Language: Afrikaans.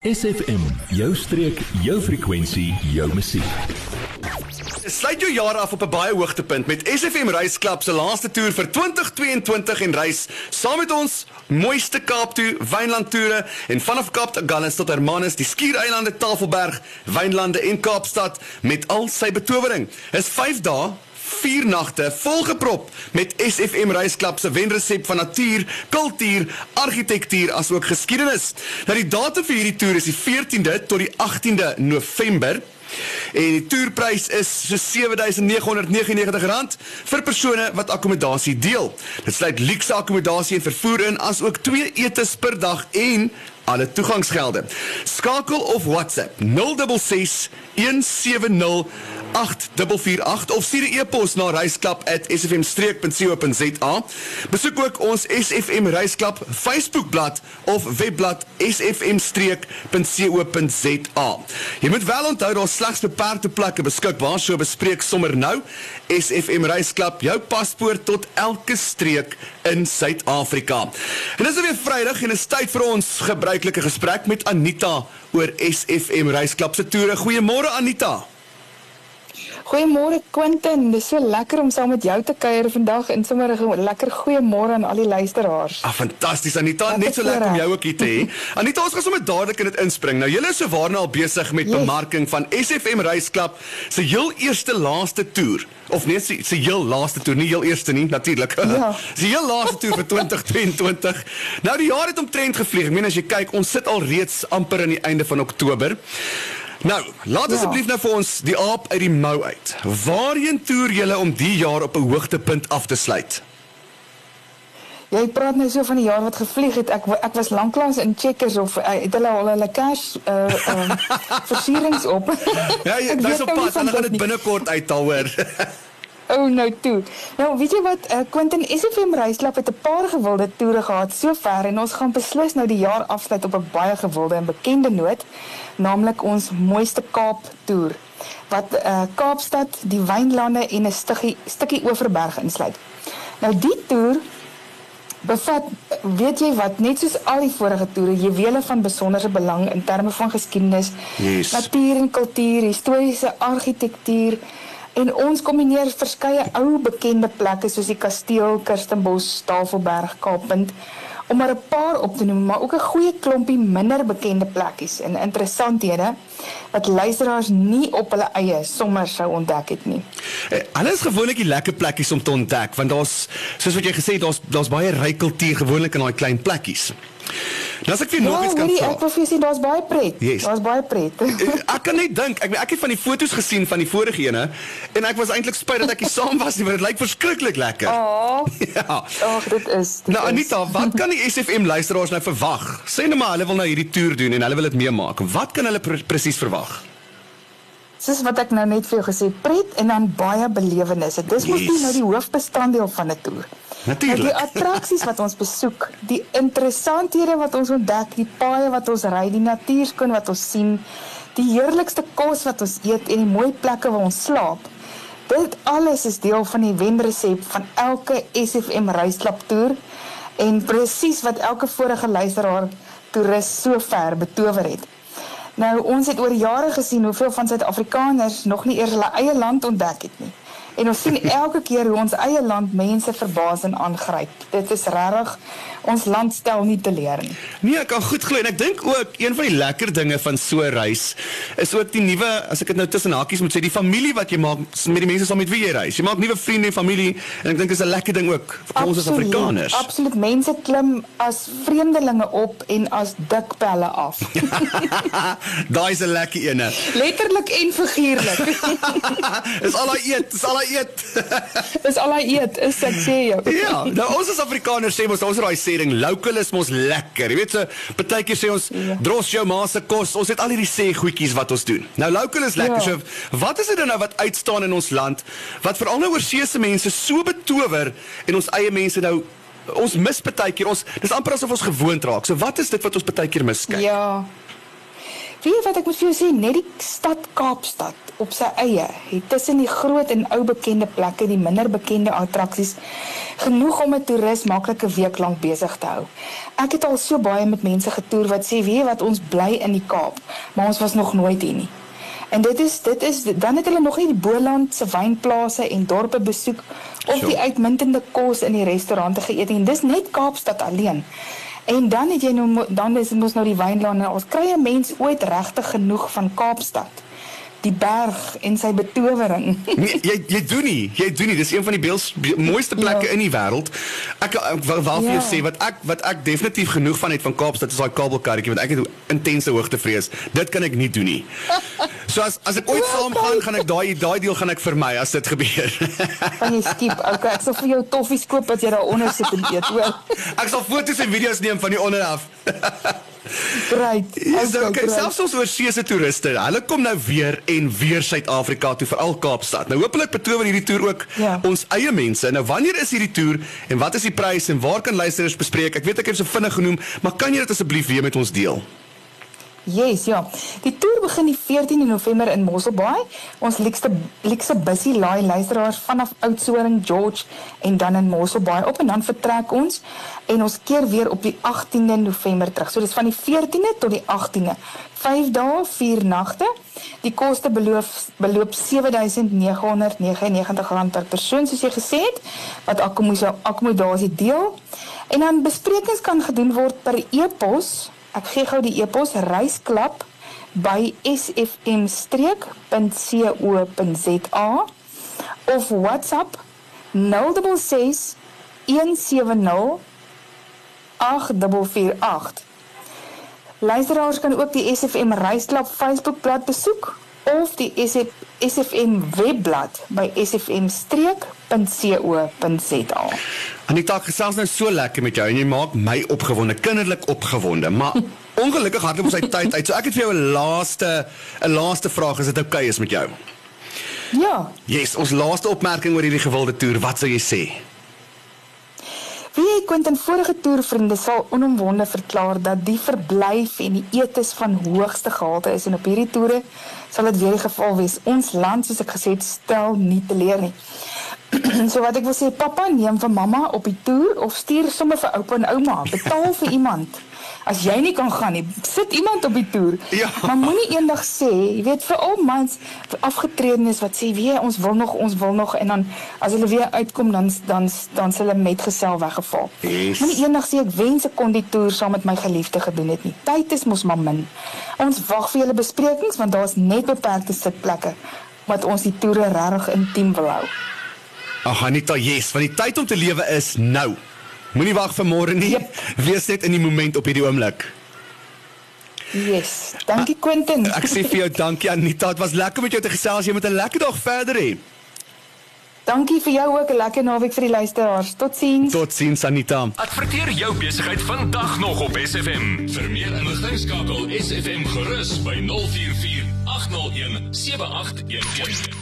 SFM, jou streek, jou frekwensie, jou musiek. Sluit jou jaar af op 'n baie hoogtepunt met SFM Reisklub se laaste toer vir 2022 en reis saam met ons mooiste Kaap toe, Wynland toere en vanaf Kaap Agulhas tot Hermanus, die Skiereilande, Tafelberg, Wynlande en Kaapstad met al sy betowering. Is 5 dae vier nagte volgeprop met SFM Reisklub se wenresep van natuur, kultuur, argitektuur asook geskiedenis. Nou die datum vir hierdie toer is die 14de tot die 18de November. En die toerprys is so R7999 vir persone wat akkommodasie deel. Dit sluit luukse akkommodasie en vervoer in asook 2 etes per dag en alle toegangsgelde. Skakel of WhatsApp 066 170 8448 of stuur 'n e-pos na reisklub@sfmstreek.co.za. Besoek ook ons SFM Reisklub Facebookblad of webblad sfmstreek.co.za. Jy moet wel onthou daar slegs beperkte plekke beskikbaar, so bespreek sommer nou SFM Reisklub jou paspoort tot elke streek in Suid-Afrika. En dis weer Vrydag en is tyd vir ons gebruikelike gesprek met Anita oor SFM Reisklub se toere. Goeiemôre Anita. Goeiemôre Quentin, dis so lekker om saam met jou te kuier vandag en sommer 'n lekker goeiemôre aan al die luisteraars. Ah, fantasties Anita, Wat net so lekker om jou ook hier te hê. Anita, ons gaan sommer dadelik in dit inspring. Nou julle is so waarna al besig met yes. bemarking van SFM Reisklub se heel eerste laaste toer. Of nee, se se heel laaste toer, nie heel eerste nie, natuurlik. Ja. Se heel laaste toer vir 2022. Nou die jaar het omtrent gevlieg. Ek meen as jy kyk, ons sit al reeds amper aan die einde van Oktober. Nou, laat asseblief ja. nou vir ons die aap uit die mou uit. Waarheen toer julle om die jaar op 'n hoogtepunt af te sluit? Jy praat nou so van die jaar wat gevlieg het. Ek ek was lanklaas in Checkers of uh, het hulle al hulle cash uh um, versierings op. ja, jy, dis op nou pad. Hulle gaan dit binnekort uithaal hoor. Oh nou toe. Nou weet jy wat, uh, Quentin SFM Reislap het 'n paar gewilde toere gehad sover en ons gaan beslis nou die jaar afsluit op 'n baie gewilde en bekende noot, naamlik ons mooiste Kaap toer wat uh, Kaapstad, die wynlande en 'n stukkie stukkie Oeverberg insluit. Nou die toer bevat weet jy wat net soos al die vorige toere juwele van besonderse belang in terme van geskiedenis, yes. natuur en kultuur, historiese argitektuur En ons kombineer verskeie ou bekende plekke soos die kasteel, Kirstenbos, Tafelberg, Kaappunt om maar 'n paar op te noem, maar ook 'n goeie klompie minder bekende plekkies en interessanthede wat luisteraars nie op hulle eie sommer sou ontdek het nie. Eh, alles gewoonlik die lekker plekkies om te ontdek want daar's soos wat jy gesê het, daar's daar's baie ryk kultuur gewoonlik in daai klein plekkies. Nou as ek vir nog iets kan vra. Ek wil vir sê daar's baie pret. Yes. Daar's baie pret. Eh, ek kan net dink, ek ek het van die foto's gesien van die vorige ene en ek was eintlik spyt dat ek nie saam was nie, want dit lyk verskriklik lekker. Oh. Ja. Ag, dit is. Dit nou Anita, is. wat kan die SFM luisteraars nou verwag? Sê net maar hulle wil nou hierdie toer doen en hulle wil dit meemaak. Wat kan hulle pre presies verwag? Soos wat ek nou net vir jou gesê, pret en dan baie belewennisse. Dis yes. mos nou die hoofbestanddeel van 'n toer. Natuurlik. Die attraksies wat ons besoek, die interessanthede wat ons ontdek, die paaie wat ons ry, die natuurskoon wat ons sien, die heerlikste kos wat ons eet en die mooi plekke waar ons slaap. Dit alles is deel van die wenresep van elke SFM reisklap toer en presies wat elke vorige luisteraar toerist so ver betower het. Nou ons het oor jare gesien hoeveel van Suid-Afrikaners nog nie eers hulle eie land ontdek het nie. En ons sien elke keer hoe ons eie land mense verbaas en aangryp. Dit is regtig ons land stel nie te leer nie. Nee, ek kan goed glo en ek dink ook een van die lekker dinge van so 'n reis is ook die nuwe, as ek dit nou tussen hakies moet sê, die familie wat jy maak met die mense saam met wie jy reis. Jy maak nuwe vriende en familie en ek dink is 'n lekker ding ook vir ons as Afrikaners. Absoluut. Mense klim as vreemdelinge op en as dikpelle af. Daai is 'n lekker ene. Letterlik en figuurlik. is al daai eet, is al daai eet. is al daai eet, is ek sê jou. ja, nou ons as Afrikaners sê mos ons raai sê ding, local is mos lekker. Jy weet so, partykeer sê ons ja. dros jou ma se kos. Ons het al hierdie sê goedjies wat ons doen. Nou local is lekker. Ja. So wat is dit nou wat uitstaan in ons land wat veral nou oorsee se mense so betower en ons eie mense nou ons mis partykeer ons dis amper asof ons gewoond raak. So wat is dit wat ons partykeer miskyk? Ja. Weet jy wat ek moet vir jou sê, net die stad Kaapstad op sy eie het tussen die groot en ou bekende plekke, die minder bekende attraksies genoeg om 'n toerist maklik 'n week lank besig te hou. Ek het al so baie met mense getoer wat sê, "Weet jy wat, ons bly in die Kaap, maar ons was nog nooit hier nie." En dit is dit is dan het hulle nog nie die Boland se wynplase en dorpe besoek of Sure. die uitmuntende kos in die restaurante geëet nie. Dis net Kaapstad alleen. En dan het jy nou dan is mos nou die wynlande. Ons kry 'n mens ooit regtig genoeg van Kaapstad. Die berg en sy betowering. Nee, jy jy doen nie. Jy doen nie. Dis een van die beels, be, mooiste plekke Ja. in die wêreld. Ek, ek wil wel vir jou Ja. sê wat ek wat ek definitief genoeg van het van Kaapstad is daai kabelkarretjie want ek het intense hoogtevrees. Dit kan ek nie doen nie. So as as ek ooit saam gaan, gaan ek daai daai deel gaan ek vermy as dit gebeur. Van jy skiep. Okay, ek sal vir jou toffies koop as jy daaronder sit en eet, hoor. ek sal foto's en video's neem van die onder af. Great. Yes, Okay, okay, selfs ons oorseese toeriste, hulle kom nou weer en weer Suid-Afrika toe, veral Kaapstad. Nou hopelik betower hierdie toer ook Ja. ons eie mense. Nou wanneer is hierdie toer en wat is die prys en waar kan luisteraars bespreek? Ek weet ek het so vinnig genoem, maar kan jy dit asseblief weer met ons deel? Yes, ja. Die toer begin die 14de November in Mosselbaai. Ons lekste lekse bussie laai luisteraars vanaf Oudtshoorn, George en dan in Mosselbaai op en dan vertrek ons en ons keer weer op die 18de November terug. So dis van die 14de tot die 18de. 5 dae, 4 nagte. Die koste beloop beloop R7999 per persoon soos jy gesê het wat akkommodasie deel. En dan besprekings kan gedoen word per e-pos Ek gee gou die e-pos reisklap by sfm-streek.co.za of WhatsApp 066 170 8448. Luisteraars kan ook die SFM Reisklap Facebookblad besoek of die SF, SFM webblad by sfmstreek.co.za. Anita, ek gesels nou so lekker met jou en jy maak my opgewonde, kinderlik opgewonde, maar ongelukkig hardloop ons uit tyd uit. So ek het vir jou 'n laaste 'n laaste vraag, is dit oukei okay is met jou? Ja, Yes, ons laaste opmerking oor hierdie gewilde toer, wat sou jy sê? Wie jy Quentin vorige toervriende sal onomwonde verklaar dat die verblyf en die eetes van hoogste gehalte is en op hierdie toere sal dit weer die geval wees. Ons land soos ek gesê het stel nie teleur nie. so wat ek wil sê, pappa neem vir mamma op die toer of stuur sommer vir oupa en ouma, betaal vir iemand. As jy nie kan gaan nie, sit iemand op die toer. Ja. Maar moenie eendag sê, jy weet vir al mans afgetredenes wat sê, "Wie, ons wil nog, ons wil nog" en dan as hulle weer uitkom dan dan dan s'hulle metgesel weggeval. Yes. Moenie eendag sê ek wens ek kon die toer saam met my geliefde gedoen het nie. Tyd is mos maar min. Ons wag vir julle besprekings want daar's net beperkte sitplekke wat ons die toere regtig intiem wil hou. Ag Anita, yes, want die tyd om te lewe is nou. Moenie wag vir môre nie. Yep. Wees net in die moment op hierdie oomblik. Yes. Dankie Quentin. Ek sê vir jou dankie Anita, dit was lekker met jou te gesels. Jy moet 'n lekker dag verder hê. Dankie vir jou ook 'n lekker naweek vir die luisteraars. Totsiens. Totsiens Anita. Adverteer jou besigheid vandag nog op SFM. Vir meer inligting skakel SFM gerus by 044 801 7811.